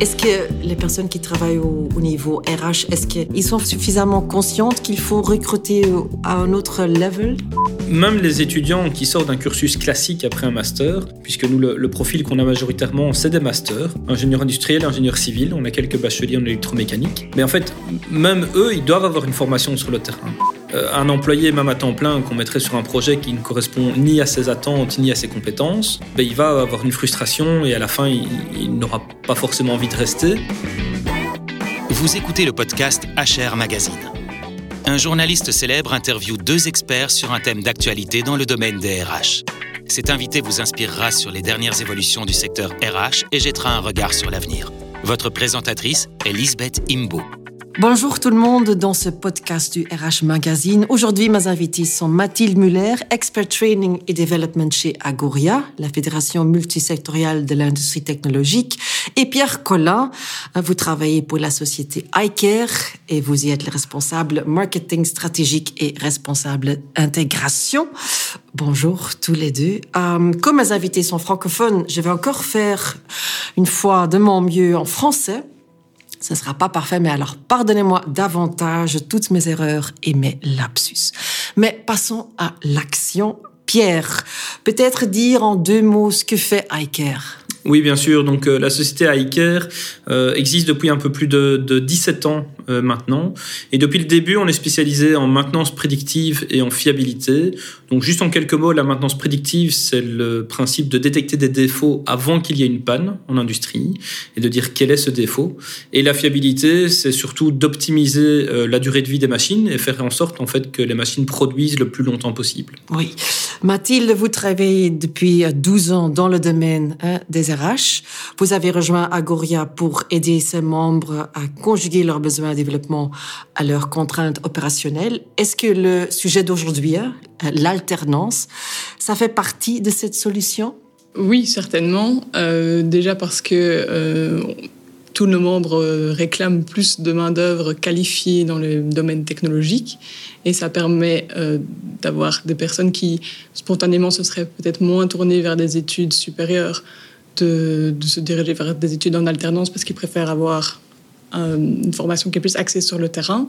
Est-ce que les personnes qui travaillent au, niveau RH, est-ce qu'ils sont suffisamment conscientes qu'il faut recruter à un autre level? Même les étudiants qui sortent d'un cursus classique après un master, puisque nous, le, profil qu'on a majoritairement, c'est des masters, ingénieur industriel, ingénieur civil, on a quelques bacheliers en électromécanique. Mais en fait, même eux, ils doivent avoir une formation sur le terrain. Euh, un employé, même à temps plein, qu'on mettrait sur un projet qui ne correspond ni à ses attentes ni à ses compétences, ben, il va avoir une frustration et à la fin, il, n'aura pas forcément envie de rester. Vous écoutez le podcast HR Magazine. Un journaliste célèbre interviewe deux experts sur un thème d'actualité dans le domaine des RH. Cet invité vous inspirera sur les dernières évolutions du secteur RH et jettera un regard sur l'avenir. Votre présentatrice est Lisbeth Imbo. Bonjour tout le monde dans ce podcast du RH Magazine. Aujourd'hui, mes invités sont Mathilde Muller, expert training et development chez Agoria, la fédération multisectorielle de l'industrie technologique, et Pierre Collin. Vous travaillez pour la société iCare et vous y êtes le responsable marketing stratégique et responsable intégration. Bonjour tous les deux. Euh, comme mes invités sont francophones, je vais encore faire une fois de mon mieux en français ce sera pas parfait, mais alors pardonnez-moi davantage toutes mes erreurs et mes lapsus. Mais passons à l'action. Pierre, peut-être dire en deux mots ce que fait iCare. Oui, bien sûr. Donc euh, la société iCare euh, existe depuis un peu plus de, de 17 ans euh, maintenant. Et depuis le début, on est spécialisé en maintenance prédictive et en fiabilité. Donc juste en quelques mots, la maintenance prédictive, c'est le principe de détecter des défauts avant qu'il y ait une panne en industrie et de dire quel est ce défaut. Et la fiabilité, c'est surtout d'optimiser euh, la durée de vie des machines et faire en sorte en fait que les machines produisent le plus longtemps possible. Oui. Mathilde, vous travaillez depuis 12 ans dans le domaine hein, des RH. Vous avez rejoint Agoria pour aider ses membres à conjuguer leurs besoins développement à leurs contraintes opérationnelles. Est-ce que le sujet d'aujourd'hui, hein, l'alternance, ça fait partie de cette solution? Oui, certainement. Euh, déjà parce que euh, tous nos membres euh, réclament plus de main-d'œuvre qualifiée dans le domaine technologique et ça permet d'avoir des personnes qui spontanément se seraient peut-être moins tournées vers des études supérieures de, se diriger vers des études en alternance parce qu'ils préfèrent avoir une formation qui est plus axée sur le terrain.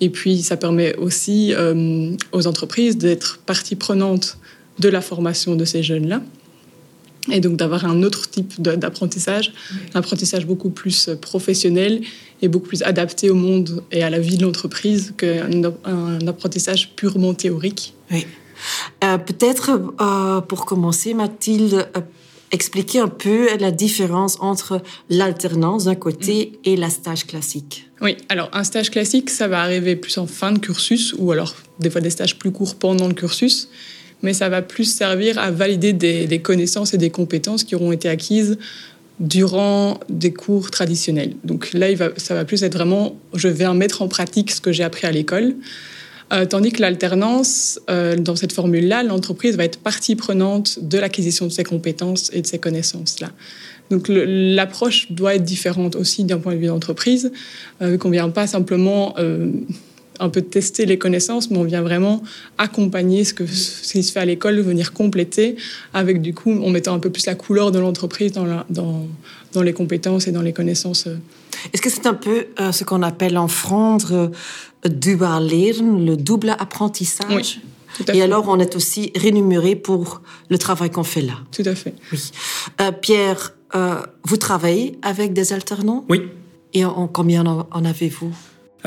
Et puis, ça permet aussi euh, aux entreprises d'être partie prenante de la formation de ces jeunes-là. Et donc d'avoir un autre type d'apprentissage, un apprentissage beaucoup plus professionnel et beaucoup plus adapté au monde et à la vie de l'entreprise qu'un apprentissage purement théorique. Oui. Euh, Peut-être pour commencer, Mathilde, expliquer un peu la différence entre l'alternance d'un côté mm. et la stage classique. Oui, alors un stage classique, ça va arriver plus en fin de cursus ou alors des fois des stages plus courts pendant le cursus, mais ça va plus servir à valider des, connaissances et des compétences qui auront été acquises durant des cours traditionnels. Donc là, il va, ça va plus être vraiment, je vais mettre en pratique ce que j'ai appris à l'école. Euh, tandis que l'alternance, euh, dans cette formule-là, l'entreprise va être partie prenante de l'acquisition de ses compétences et de ses connaissances-là. Donc l'approche doit être différente aussi d'un point de vue d'entreprise, euh, qu'on ne vient pas simplement un peu tester les connaissances, mais on vient vraiment accompagner ce, que, qui se fait à l'école, venir compléter avec du coup, en mettant un peu plus la couleur de l'entreprise dans, les compétences et dans les connaissances. Est-ce que c'est un peu ce qu'on appelle en dual le double apprentissage. Oui. Et alors, on est aussi rémunéré pour le travail qu'on fait là. Tout à fait. Oui. Euh, Pierre, euh, vous travaillez avec des alternants? Oui. Et en, combien en avez-vous?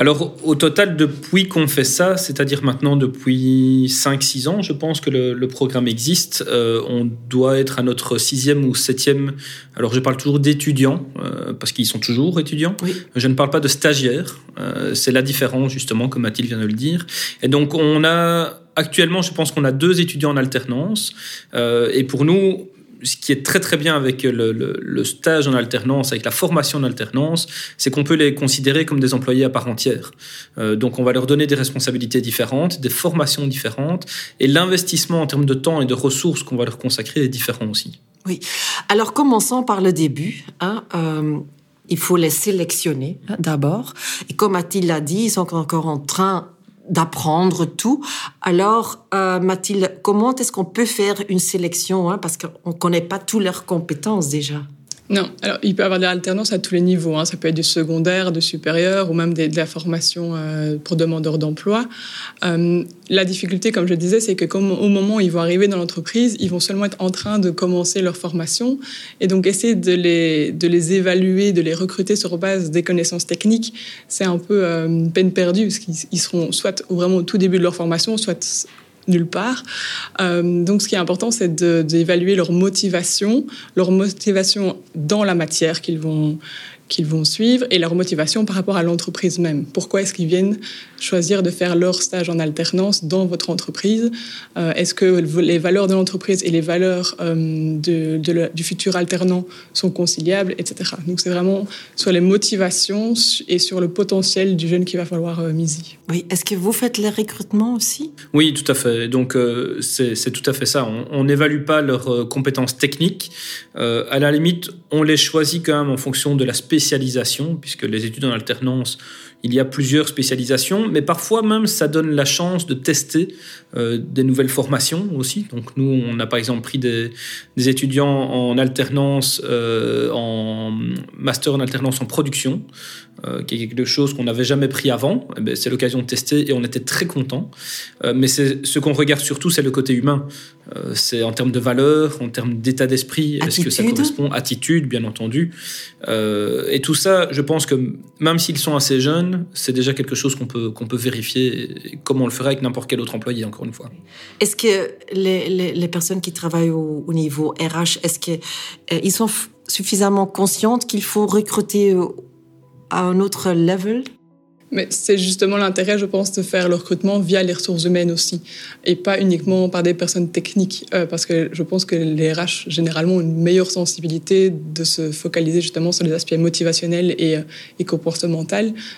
Alors, au total, depuis qu'on fait ça, c'est-à-dire maintenant depuis 5-6 ans, je pense que le, programme existe. Euh, on doit être à notre sixième ou septième. Alors, je parle toujours d'étudiants, euh, parce qu'ils sont toujours étudiants. Je ne parle pas de stagiaires. Euh, c'est la différence, justement, comme Mathilde vient de le dire. Et donc, on a actuellement, je pense qu'on a deux étudiants en alternance. et pour nous, ce qui est très très bien avec le, stage en alternance, avec la formation en alternance, c'est qu'on peut les considérer comme des employés à part entière. Euh, donc on va leur donner des responsabilités différentes, des formations différentes, et l'investissement en termes de temps et de ressources qu'on va leur consacrer est différent aussi. Oui. Alors commençons par le début. Hein, euh, il faut les sélectionner hein, d'abord. Et comme Mathilde l'a dit, ils sont encore en train d'apprendre tout. Alors, euh, Mathilde, comment est-ce qu'on peut faire une sélection hein, Parce qu'on ne connaît pas toutes leurs compétences déjà? Non, alors il peut y avoir de l'alternance à tous les niveaux. Hein. Ça peut être du secondaire, du supérieur ou même de la formation euh, pour demandeurs d'emploi. Euh, la difficulté, comme je disais, c'est que comme au moment où ils vont arriver dans l'entreprise, ils vont seulement être en train de commencer leur formation. Et donc essayer de les, de les évaluer, de les recruter sur base des connaissances techniques, c'est un peu euh, peine perdue parce qu'ils seront soit vraiment au tout début de leur formation, soit nulle part. Euh, donc, ce qui est important, c'est d'évaluer leur motivation, leur motivation dans la matière qu'ils vont, qu'ils vont suivre et leur motivation par rapport à l'entreprise même. Pourquoi est-ce qu'ils viennent choisir de faire leur stage en alternance dans votre entreprise? Euh, Est-ce que les valeurs de l'entreprise et les valeurs euh, de, du futur alternant sont conciliables, etc. Donc c'est vraiment sur les motivations et sur le potentiel du jeune qu'il va falloir euh, miser. Oui, est-ce que vous faites les recrutements aussi? Oui, tout à fait. Donc c'est tout à fait ça. On n'évalue pas leurs compétences techniques. à la limite, on les choisit quand même en fonction de la spécialisation, puisque les études en alternance il y a plusieurs spécialisations, mais parfois même ça donne la chance de tester euh, des nouvelles formations aussi. Donc nous, on a par exemple pris des, étudiants en alternance, euh, en master en alternance en production, euh, qui est quelque chose qu'on n'avait jamais pris avant. Eh ben, c'est l'occasion de tester et on était très contents. Mais ce qu'on regarde surtout, c'est le côté humain. C'est en termes de valeur, en termes d'état d'esprit, est-ce que ça correspond? Attitude, bien entendu. et tout ça, je pense que même s'ils sont assez jeunes, c'est déjà quelque chose qu'on peut, qu'on peut vérifier, comme on le ferait avec n'importe quel autre employé, encore Est-ce que les, les, personnes qui travaillent au, au niveau RH, est-ce qu'ils sont suffisamment conscientes qu'il faut recruter à un autre level? Mais c'est justement l'intérêt, je pense, de faire le recrutement via les ressources humaines aussi, et pas uniquement par des personnes techniques, euh, parce que je pense que les RH, généralement, ont une meilleure sensibilité de se focaliser justement sur les aspects motivationnels et, euh, comportementaux.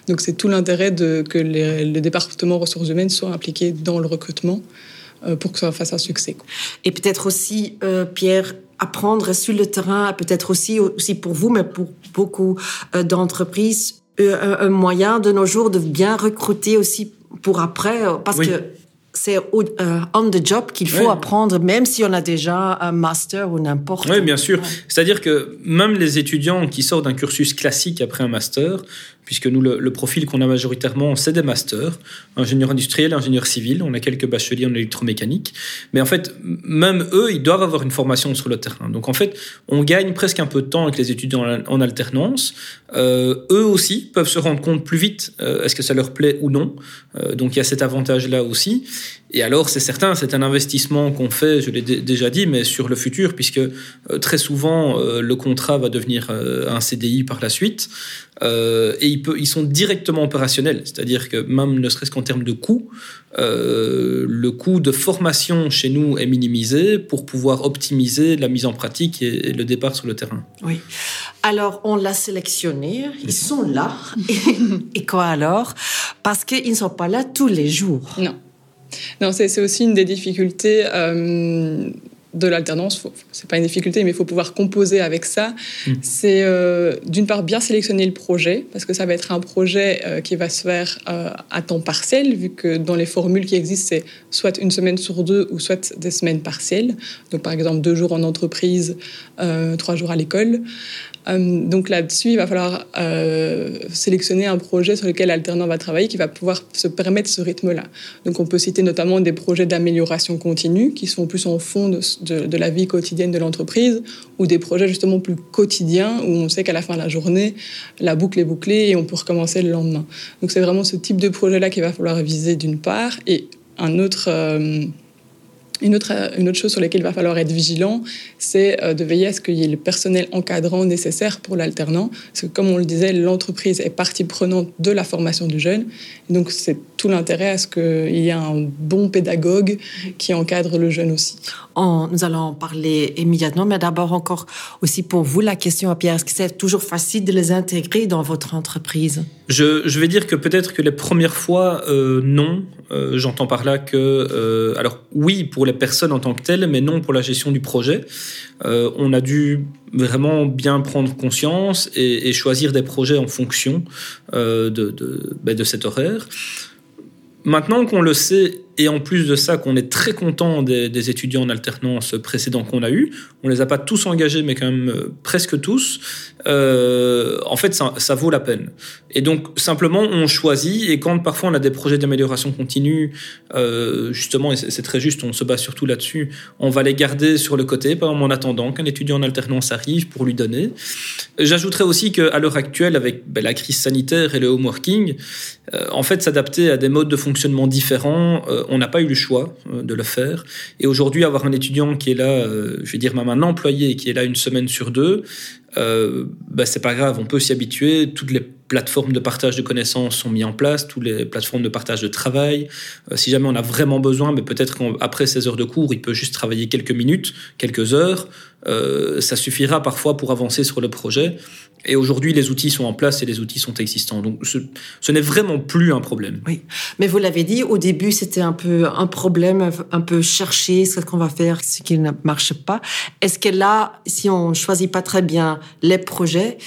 Donc c'est tout l'intérêt de que les, le département ressources humaines soit impliqué dans le recrutement euh, pour que ça fasse un succès. Et peut-être aussi, Pierre, apprendre sur le terrain, peut-être aussi, aussi pour vous, mais pour beaucoup d'entreprises, un moyen de nos jours de bien recruter aussi pour après, euh, parce que c'est on the job qu'il faut apprendre, même si on a déjà un master ou n'importe. Oui, bien sûr. C'est-à-dire que même les étudiants qui sortent d'un cursus classique après un master, puisque nous, le, profil qu'on a majoritairement, c'est des masters, ingénieur industriel, ingénieur civil, on a quelques bacheliers en électromécanique, mais en fait, même eux, ils doivent avoir une formation sur le terrain. Donc en fait, on gagne presque un peu de temps avec les étudiants en alternance. Euh, eux aussi peuvent se rendre compte plus vite, euh, est-ce que ça leur plaît ou non. Euh, donc il y a cet avantage-là aussi. Et alors, c'est certain, c'est un investissement qu'on fait, je l'ai déjà dit, mais sur le futur, puisque très souvent, le contrat va devenir un CDI par la suite. Euh, et ils, ils, sont directement opérationnels, c'est-à-dire que même ne serait-ce qu'en termes de coût, euh, le coût de formation chez nous est minimisé pour pouvoir optimiser la mise en pratique et, le départ sur le terrain. Oui. Alors, on l'a sélectionné, ils sont là. et, quoi alors? Parce qu'ils ne sont pas là tous les jours. Non. Non, c'est aussi une des difficultés. Euh, de l'alternance, c'est pas une difficulté, mais il faut pouvoir composer avec ça. Mm. C'est euh, d'une part bien sélectionner le projet, parce que ça va être un projet euh, qui va se faire euh, à temps partiel, vu que dans les formules qui existent, c'est soit une semaine sur deux ou soit des semaines partielles. Donc par exemple deux jours en entreprise, trois jours à l'école. Euh, donc là-dessus, il va falloir euh, sélectionner un projet sur lequel l'alternant va travailler qui va pouvoir se permettre ce rythme-là. Donc on peut citer notamment des projets d'amélioration continue qui sont plus en fond de, la vie quotidienne de l'entreprise ou des projets justement plus quotidiens où on sait qu'à la fin de la journée, la boucle est bouclée et on peut recommencer le lendemain. Donc c'est vraiment ce type de projet-là qu'il va falloir viser d'une part et un autre... Euh, une autre, une autre chose sur laquelle il va falloir être vigilant, c'est euh, de veiller à ce qu'il y ait le personnel encadrant nécessaire pour l'alternant. Parce que, comme on le disait, l'entreprise est partie prenante de la formation du jeune. donc, c'est tout l'intérêt à ce qu'il y ait un bon pédagogue qui encadre le jeune aussi. nous allons en parler immédiatement, mais d'abord encore aussi pour vous la question à Pierre, est-ce que c'est toujours facile de les intégrer dans votre entreprise? Je, je, vais dire que peut-être que les premières fois, euh, non. Euh, j'entends par là que, euh, alors oui pour les personnes en tant que telles, mais non pour la gestion du projet. on a dû vraiment bien prendre conscience et, choisir des projets en fonction de, de, ben, de cet horaire. Maintenant qu'on le sait et en plus de ça, qu'on est très content des, étudiants en alternance précédents qu'on a eus. On les a pas tous engagés, mais quand même euh, presque tous. Euh, en fait, ça, vaut la peine. Et donc, simplement, on choisit. Et quand parfois on a des projets d'amélioration continue, euh, justement, et c'est très juste, on se base surtout là-dessus, on va les garder sur le côté, par exemple, en attendant qu'un étudiant en alternance arrive pour lui donner. J'ajouterais aussi qu'à l'heure actuelle, avec ben, la crise sanitaire et le home working, euh, en fait, s'adapter à des modes de fonctionnement différents, on n'a pas eu le choix euh, de le faire. Et aujourd'hui, avoir un étudiant qui est là, je vais dire même un employé qui est là une semaine sur deux, euh, bah, c'est pas grave, on peut s'y habituer. Toutes les plateformes de partage de connaissances sont mises en place, toutes les plateformes de partage de travail. Euh, si jamais on a vraiment besoin, mais peut-être qu'après ces heures de cours, il peut juste travailler quelques minutes, quelques heures. Euh, ça suffira parfois pour avancer sur le projet. Et aujourd'hui, les outils sont en place et les outils sont existants. Donc, ce, n'est vraiment plus un problème. Oui, mais vous l'avez dit, au début, c'était un peu un problème, un peu chercher ce qu'on va faire, ce qui ne marche pas. Est-ce que là, si on choisit pas très bien les projets,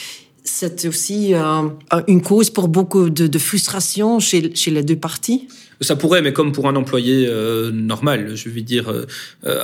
c'est aussi euh, une cause pour beaucoup de, frustration chez, chez les deux parties. Ça pourrait, mais comme pour un employé euh, normal, je veux dire, euh,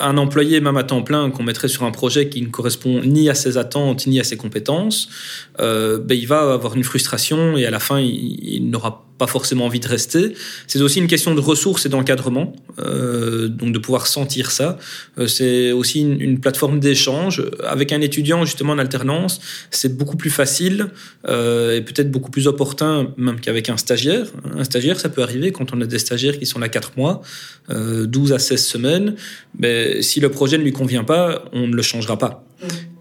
un employé même à temps plein qu'on mettrait sur un projet qui ne correspond ni à ses attentes ni à ses compétences, ben, il va avoir une frustration et à la fin, il, il n'aura pas forcément envie de rester. C'est aussi une question de ressources et d'encadrement, euh, donc de pouvoir sentir ça. Euh, c'est aussi une, plateforme d'échange. Avec un étudiant justement en alternance, c'est beaucoup plus facile euh, et peut-être beaucoup plus opportun même qu'avec un stagiaire. Un stagiaire, ça peut arriver quand on a des stagiaires qui sont là 4 mois, euh, 12 à 16 semaines. Mais si le projet ne lui convient pas, on ne le changera pas.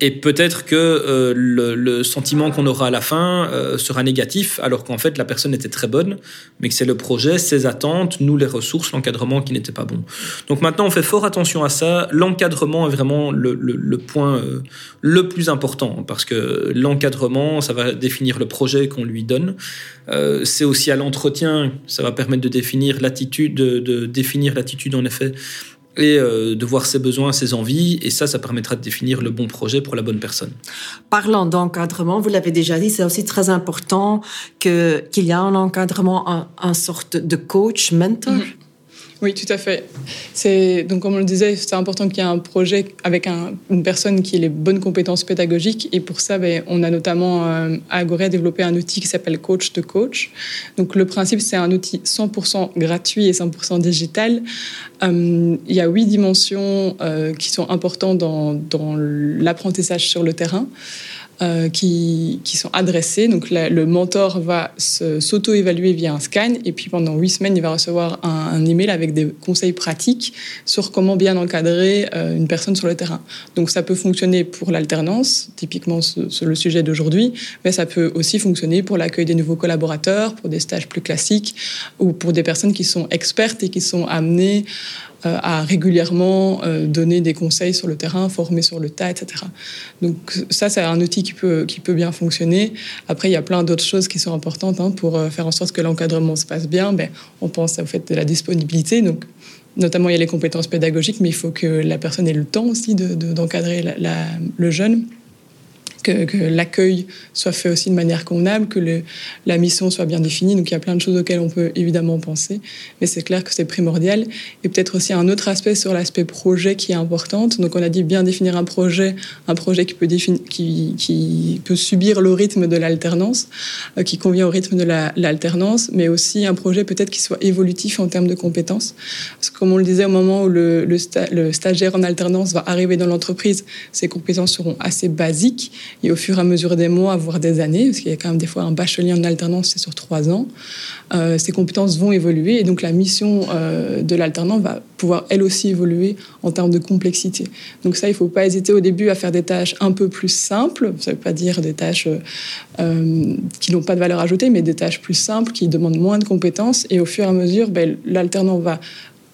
Et peut-être que euh, le, le, sentiment qu'on aura à la fin euh, sera négatif, alors qu'en fait la personne était très bonne, mais que c'est le projet, ses attentes, nous les ressources, l'encadrement qui n'était pas bon. Donc maintenant on fait fort attention à ça. L'encadrement est vraiment le, le, le point euh, le plus important, parce que l'encadrement, ça va définir le projet qu'on lui donne. Euh, c'est aussi à l'entretien, ça va permettre de définir l'attitude, de, de définir l'attitude en effet et euh, de voir ses besoins, ses envies. Et ça, ça permettra de définir le bon projet pour la bonne personne. Parlant d'encadrement, vous l'avez déjà dit, c'est aussi très important que qu'il y a un encadrement, un, un sorte de coach, mentor. Mm -hmm. Oui, tout à fait. C'est donc comme on le disait, c'est important qu'il y ait un projet avec un, une personne qui ait les bonnes compétences pédagogiques. Et pour ça, ben, on a notamment euh, à Agoria développé un outil qui s'appelle Coach to Coach. Donc le principe, c'est un outil 100% gratuit et 100% digital. Euh, il y a huit dimensions euh, qui sont importantes dans l'apprentissage sur le terrain. Euh, qui, qui, sont adressés. Donc la, le mentor va s'auto-évaluer via un scan et puis pendant huit semaines, il va recevoir un, un, email avec des conseils pratiques sur comment bien encadrer euh, une personne sur le terrain. Donc ça peut fonctionner pour l'alternance, typiquement c'est le sujet d'aujourd'hui, mais ça peut aussi fonctionner pour l'accueil des nouveaux collaborateurs, pour des stages plus classiques ou pour des personnes qui sont expertes et qui sont amenées à régulièrement euh, donner des conseils sur le terrain, former sur le tas, etc. Donc ça, c'est un outil qui peut, qui peut bien fonctionner. Après, il y a plein d'autres choses qui sont importantes hein, pour euh, faire en sorte que l'encadrement se passe bien. Ben, on pense au fait de la disponibilité. Donc, notamment, il y a les compétences pédagogiques, mais il faut que la personne ait le temps aussi d'encadrer le jeune que, l'accueil soit fait aussi de manière convenable, que la mission soit bien définie. Donc il y a plein de choses auxquelles on peut évidemment penser, mais c'est clair que c'est primordial. Et peut-être aussi un autre aspect sur l'aspect projet qui est important. Donc on a dit bien définir un projet, un projet qui peut, subir le rythme de l'alternance, euh, qui convient au rythme de l'alternance, la, mais aussi un projet peut-être qui soit évolutif en termes de compétences. Parce que comme on le disait au moment où le stagiaire en alternance va arriver dans l'entreprise, ses compétences seront assez basiques et au fur et à mesure des mois, voire des années, parce qu'il y a quand même des fois un bachelier en alternance, c'est sur trois ans, euh, ces compétences vont évoluer. Et donc la mission euh, de l'alternant va pouvoir elle aussi évoluer en termes de complexité. Donc ça, il ne faut pas hésiter au début à faire des tâches un peu plus simples, ça ne veut pas dire des tâches euh, qui n'ont pas de valeur ajoutée, mais des tâches plus simples qui demandent moins de compétences. Et au fur et à mesure, ben, l'alternant va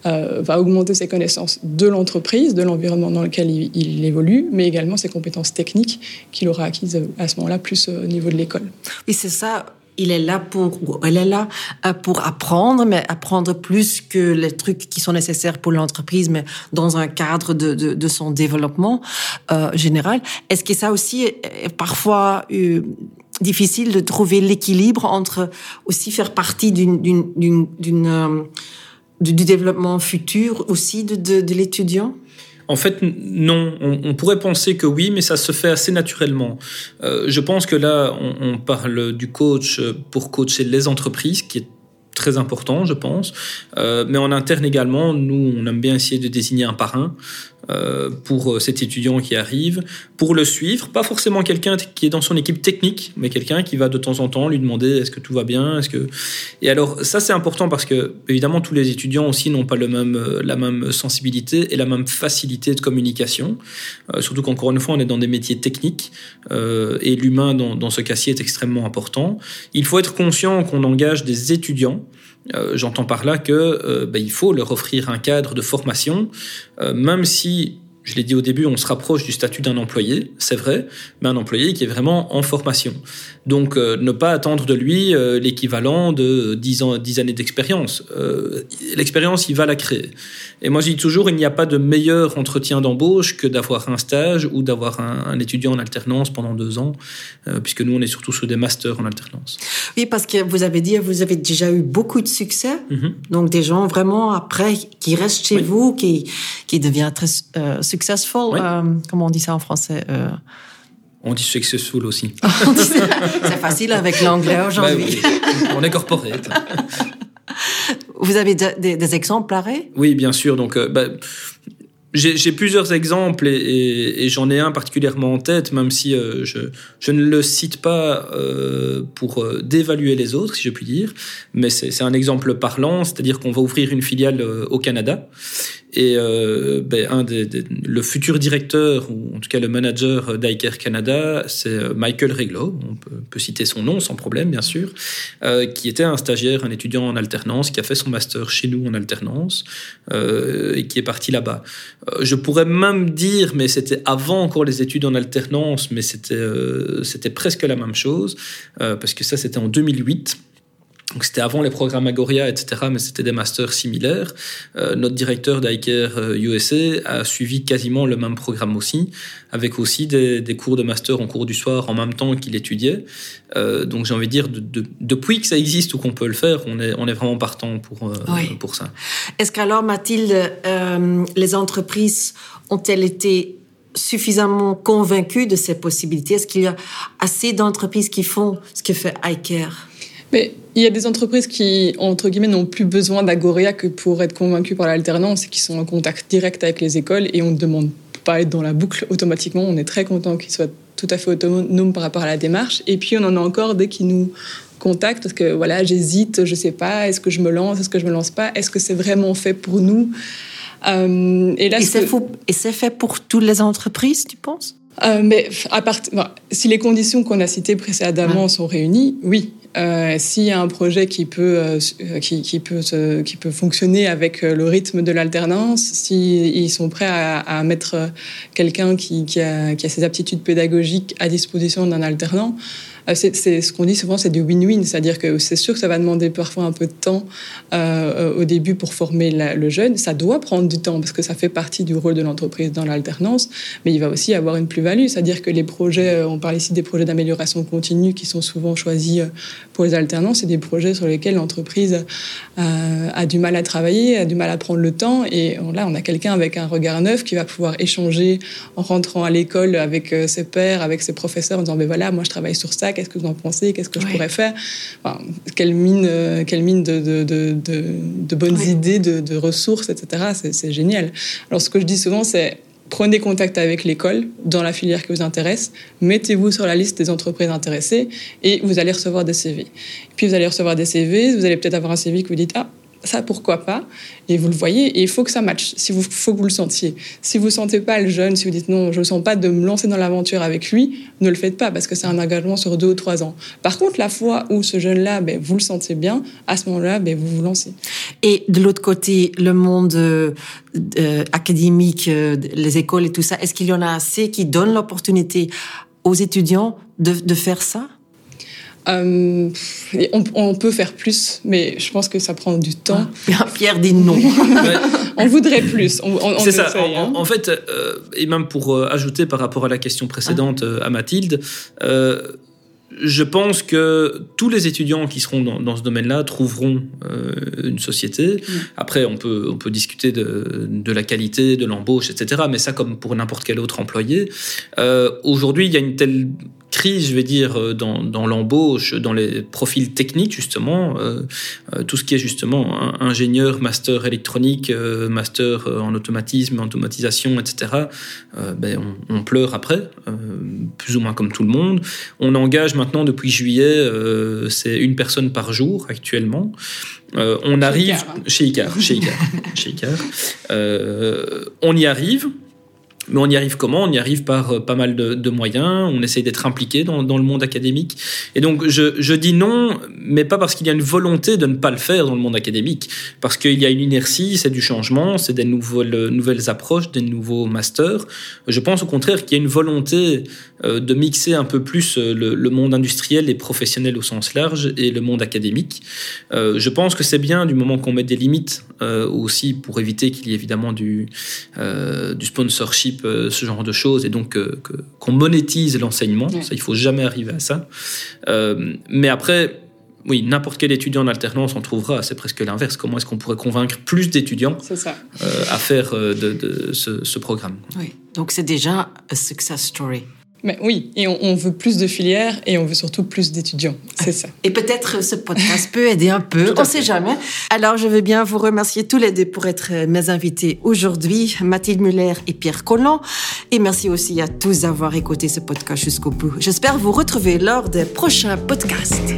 euh, va augmenter ses connaissances de l'entreprise, de l'environnement dans lequel il, évolue, mais également ses compétences techniques qu'il aura acquises à ce moment-là, plus au niveau de l'école. Oui, c'est ça. Il est là pour, elle est là euh, pour apprendre, mais apprendre plus que les trucs qui sont nécessaires pour l'entreprise, mais dans un cadre de son développement euh, général. Est-ce que ça aussi est parfois euh, difficile de trouver l'équilibre entre aussi faire partie d'une d'une d'une du, développement futur aussi de, de, l'étudiant? En fait, non. On, pourrait penser que oui, mais ça se fait assez naturellement. Euh, je pense que là, on, parle du coach pour coacher les entreprises, qui est très important, je pense. Euh, mais en interne également, nous, on aime bien essayer de désigner un parrain euh, pour euh, cet étudiant qui arrive, pour le suivre. Pas forcément quelqu'un qui est dans son équipe technique, mais quelqu'un qui va de temps en temps lui demander est-ce que tout va bien, est-ce que. Et alors ça c'est important parce que évidemment tous les étudiants aussi n'ont pas le même euh, la même sensibilité et la même facilité de communication. Euh, surtout qu'encore une fois on est dans des métiers techniques euh, et l'humain dans, dans ce cas-ci est extrêmement important. Il faut être conscient qu'on engage des étudiants euh, j'entends par là que euh, ben, il faut leur offrir un cadre de formation, euh, même si je l'ai dit au début, on se rapproche du statut d'un employé, c'est vrai, mais un employé qui est vraiment en formation. Donc euh, ne pas attendre de lui euh, l'équivalent de 10, ans, 10 années d'expérience. Euh, l'expérience, il va la créer. Et moi, je dis toujours, il n'y a pas de meilleur entretien d'embauche que d'avoir un stage ou d'avoir un, un, étudiant en alternance pendant deux ans, puisque nous, on est surtout sur des masters en alternance. Oui, parce que vous avez dit, vous avez déjà eu beaucoup de succès. Mm -hmm. Donc des gens vraiment après qui restent chez oui. vous, qui, qui deviennent très successful. Oui. comment on dit ça en français on dit successful aussi. c'est facile avec l'anglais aujourd'hui. Ben oui, on est corporate. Vous avez des, des exemples pareils Oui, bien sûr. Donc, euh, ben, j'ai plusieurs exemples et, et, et j'en ai un particulièrement en tête, même si euh, je, je, ne le cite pas euh, pour euh, dévaluer les autres, si je puis dire, mais c'est un exemple parlant, c'est-à-dire qu'on va ouvrir une filiale euh, au Canada et euh, ben, un des, des, le futur directeur, ou en tout cas le manager d'Iker Canada, c'est euh, Michael Reglo, on peut, citer son nom sans problème, bien sûr, euh, qui était un stagiaire, un étudiant en alternance, qui a fait son master chez nous en alternance euh, et qui est parti là-bas. Euh, je pourrais même dire, mais c'était avant encore les études en alternance, mais c'était euh, c'était presque la même chose, parce que ça c'était en 2008. Donc c'était avant les programmes Agoria, etc., mais c'était des masters similaires. Euh, notre directeur d'Iker USA a suivi quasiment le même programme aussi, avec aussi des, des, cours de master en cours du soir en même temps qu'il étudiait. Euh, donc j'ai envie de dire, de, de, depuis que ça existe ou qu'on peut le faire, on est, on est vraiment partant pour, euh, oui. pour ça. Est-ce qu'alors, Mathilde, euh, les entreprises ont-elles été suffisamment convaincues de ces possibilités? Est-ce qu'il y a assez d'entreprises qui font ce que fait iCare mais il y a des entreprises qui, entre guillemets, n'ont plus besoin d'Agoria que pour être convaincues par l'alternance et qui sont en contact direct avec les écoles et on ne demande pas à être dans la boucle automatiquement. On est très content qu'ils soient tout à fait autonomes par rapport à la démarche. Et puis, on en a encore dès qu'ils nous contactent parce que voilà, j'hésite, je sais pas, est-ce que je me lance, est-ce que je me lance pas, est-ce que c'est vraiment fait pour nous? Euh, Et, là, et c'est que... fait pour toutes les entreprises, tu penses? Euh, mais à part, si les conditions qu'on a citées précédemment ouais. sont réunies, oui. Euh, S'il y a un projet qui peut, euh, qui, qui, peut qui peut fonctionner avec le rythme de l'alternance, s'ils si sont prêts à, à mettre quelqu'un qui, qui, a, qui a ses aptitudes pédagogiques à disposition d'un alternant, c'est ce qu'on dit souvent, c'est du win-win, c'est-à-dire que c'est sûr que ça va demander parfois un peu de temps euh, au début pour former le jeune. Ça doit prendre du temps parce que ça fait partie du rôle de l'entreprise dans l'alternance, mais il va aussi avoir une plus-value, c'est-à-dire que les projets, on parle ici des projets d'amélioration continue qui sont souvent choisis pour les alternances, c'est des projets sur lesquels l'entreprise euh, a du mal à travailler, a du mal à prendre le temps, et là on a quelqu'un avec un regard neuf qui va pouvoir échanger en rentrant à l'école avec ses pairs, avec ses professeurs, en disant ben voilà, moi je travaille sur ça qu'est-ce que vous en pensez, qu'est-ce que je pourrais faire enfin, quelle mine, euh, quelle mine de, de, de, de bonnes idées, de, ressources, etc. C'est génial. Alors ce que je dis souvent, c'est prenez contact avec l'école dans la filière qui vous intéresse, mettez-vous sur la liste des entreprises intéressées et vous allez recevoir des CV. Puis vous allez recevoir des CV, vous allez peut-être avoir un CV que vous dites ah ça pourquoi pas. Et vous le voyez et il faut que ça matche si vous faut que vous le sentiez. Si vous sentez pas le jeune si vous dites non je ne sens pas de me lancer dans l'aventure avec lui ne le faites pas parce que c'est un engagement sur deux ou trois ans. Par contre la fois où ce jeune là ben, vous le sentez bien à ce moment là ben, vous vous lancez. Et de l'autre côté le monde euh, euh, académique euh, les écoles et tout ça est-ce qu'il y en a assez qui donnent l'opportunité aux étudiants de, de faire ça? Euh, on, on, peut faire plus, mais je pense que ça prend du temps. Ah, Pierre dit non. on voudrait plus. C'est ça. Essaye, en, hein. en, fait, euh, et même pour euh, ajouter par rapport à la question précédente ah. à Mathilde, euh, je pense que tous les étudiants qui seront dans, dans ce domaine-là trouveront euh, une société. Mm. Après, on peut, on peut discuter de, de la qualité, de l'embauche, etc. Mais ça, comme pour n'importe quel autre employé. Euh, Aujourd'hui, il y a une telle crise, je vais dire, euh, dans, dans l'embauche, dans les profils techniques, justement, euh, euh, tout ce qui est justement ingénieur, master électronique, euh, master en automatisme, automatisation, etc. euh, ben, on, on pleure après, plus ou moins comme tout le monde. On engage maintenant depuis juillet, c'est une personne par jour actuellement. On Chez arrive Icar, hein. chez Icar, chez Icar, chez Icar. On y arrive. Mais on y arrive comment? On y arrive par euh, pas mal de, moyens. On essaye d'être impliqué dans, le monde académique. Et donc, je, je dis non, mais pas parce qu'il y a une volonté de ne pas le faire dans le monde académique. Parce qu'il y a une inertie, c'est du changement, c'est des nouvelles, nouvelles approches, des nouveaux masters. Je pense au contraire qu'il y a une volonté euh, de mixer un peu plus euh, le, le monde industriel et professionnel au sens large et le monde académique. Je pense que c'est bien du moment qu'on met des limites aussi pour éviter qu'il y ait évidemment du, du sponsorship, euh, ce genre de choses, et donc euh, qu'on monétise l'enseignement. Ouais. Ça, il faut jamais arriver à ça. Euh, mais après, oui, n'importe quel étudiant en alternance en trouvera. C'est presque l'inverse. Comment est-ce qu'on pourrait convaincre plus d'étudiants euh, à faire euh, de, de ce, ce programme? Oui. Donc c'est déjà un success story. Mais oui, et on, on veut plus de filières et on veut surtout plus d'étudiants. C'est ça. Et peut-être ce podcast peut aider un peu, on ne sait jamais. Alors je veux bien vous remercier tous les deux pour être mes invités aujourd'hui, Mathilde Muller et Pierre Collant. Et merci aussi à tous d'avoir écouté ce podcast jusqu'au bout. J'espère vous retrouver lors des prochains podcasts.